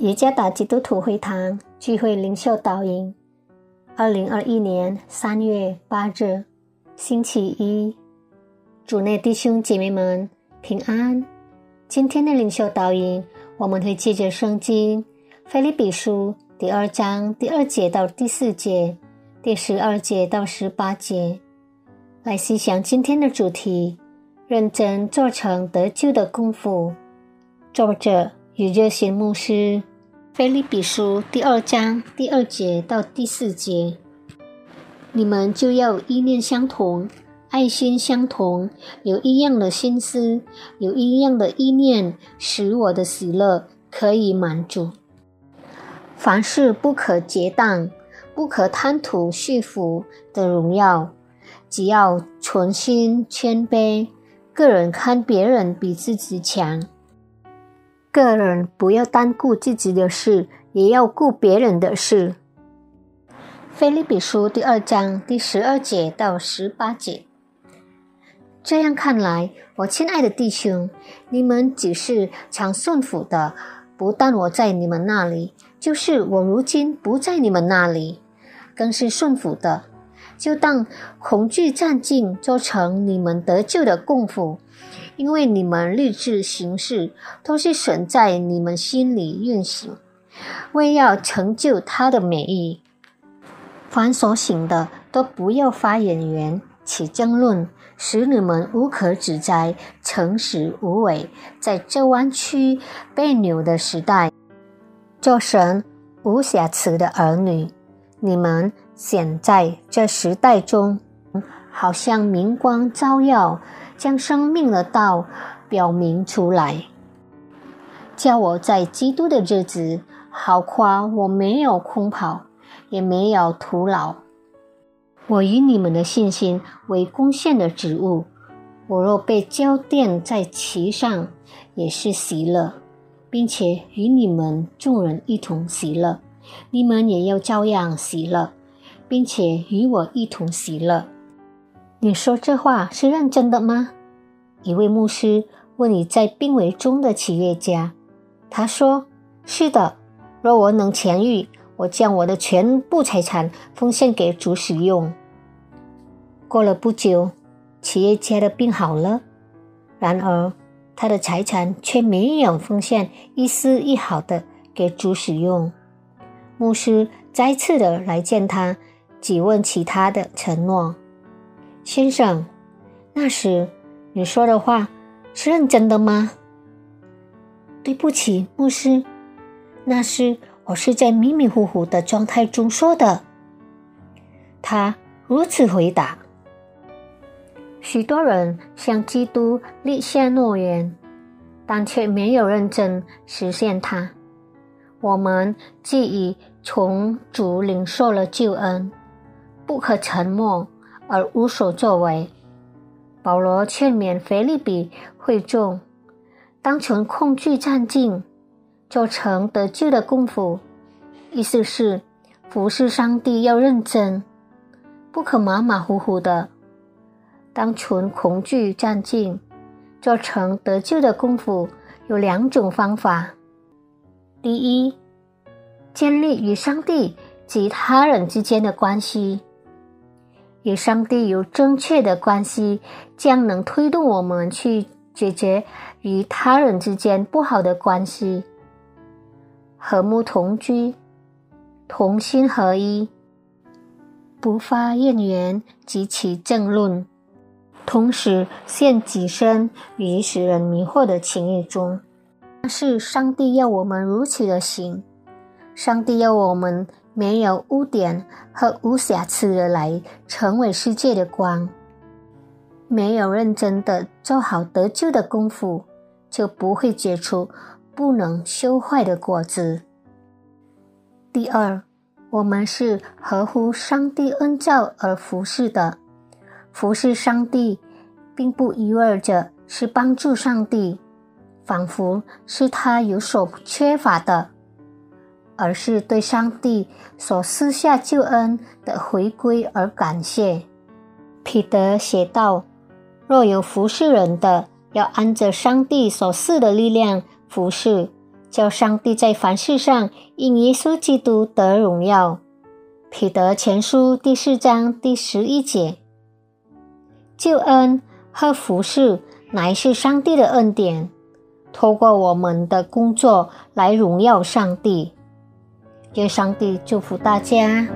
耶加达基督徒会堂聚会领袖导引，二零二一年三月八日，星期一，主内弟兄姐妹们平安。今天的领袖导引，我们会借着圣经《菲利比书》第二章第二节到第四节，第十二节到十八节，来细想今天的主题：认真做成得救的功夫。作者与热心牧师。菲利比书第二章第二节到第四节，你们就要意念相同，爱心相同，有一样的心思，有一样的意念，使我的喜乐可以满足。凡事不可结当，不可贪图虚浮的荣耀，只要存心谦卑，个人看别人比自己强。个人不要单顾自己的事，也要顾别人的事。菲利比书第二章第十二节到十八节。这样看来，我亲爱的弟兄，你们只是常顺服的，不但我在你们那里，就是我如今不在你们那里，更是顺服的。就当恐惧战尽，做成你们得救的功夫。因为你们立志行事，都是神在你们心里运行，为要成就他的美意。凡所行的，都不要发言言起争论，使你们无可指摘，诚实无伪。在这弯曲被扭的时代，做神无瑕疵的儿女，你们显在这时代中，好像明光照耀。将生命的道表明出来，叫我在基督的日子好夸我没有空跑，也没有徒劳。我以你们的信心为贡献的职物，我若被浇奠在其上，也是喜乐，并且与你们众人一同喜乐。你们也要照样喜乐，并且与我一同喜乐。你说这话是认真的吗？一位牧师问你在病危中的企业家，他说：“是的，若我能痊愈，我将我的全部财产奉献给主使用。”过了不久，企业家的病好了，然而他的财产却没有奉献一丝一毫的给主使用。牧师再次的来见他，几问其他的承诺。先生，那时你说的话是认真的吗？对不起，牧师，那是我是在迷迷糊糊的状态中说的。他如此回答。许多人向基督立下诺言，但却没有认真实现它。我们既已从主领受了救恩，不可沉默。而无所作为。保罗劝勉腓利比会众，当存恐惧战尽，做成得救的功夫。意思是，服侍上帝要认真，不可马马虎虎的。当存恐惧战尽，做成得救的功夫，有两种方法：第一，建立与上帝及他人之间的关系。与上帝有正确的关系，将能推动我们去解决与他人之间不好的关系，和睦同居，同心合一，不发怨言及其争论，同时陷己身于使人迷惑的情欲中。是上帝要我们如此的行，上帝要我们。没有污点和无瑕疵的来成为世界的光，没有认真的做好得救的功夫，就不会结出不能修坏的果子。第二，我们是合乎上帝恩照而服侍的，服侍上帝，并不意味着是帮助上帝，仿佛是他有所缺乏的。而是对上帝所赐下救恩的回归而感谢。彼得写道：“若有服侍人的，要按着上帝所赐的力量服侍，叫上帝在凡事上因耶稣基督得荣耀。彼得前书第四章第十一节。救恩和服侍乃是上帝的恩典，透过我们的工作来荣耀上帝。愿上帝祝福大家。